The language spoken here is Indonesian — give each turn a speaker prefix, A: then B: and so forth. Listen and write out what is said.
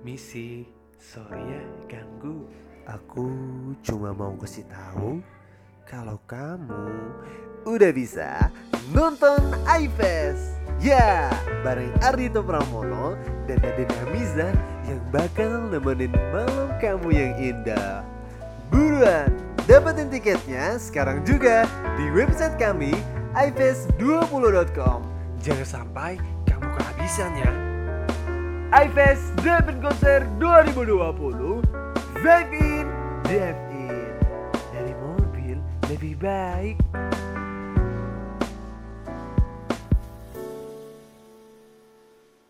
A: Misi, sorry ya ganggu.
B: Aku cuma mau kasih tahu kalau kamu udah bisa nonton iFest. Ya, bareng Ardito Pramono dan Nadine Hamiza yang bakal nemenin malam kamu yang indah. Buruan, dapetin tiketnya sekarang juga di website kami ifest20.com.
A: Jangan sampai kamu kehabisan ya.
B: iFest Drive-In Konser 2020 Drive In, Drive In Dari mobil lebih baik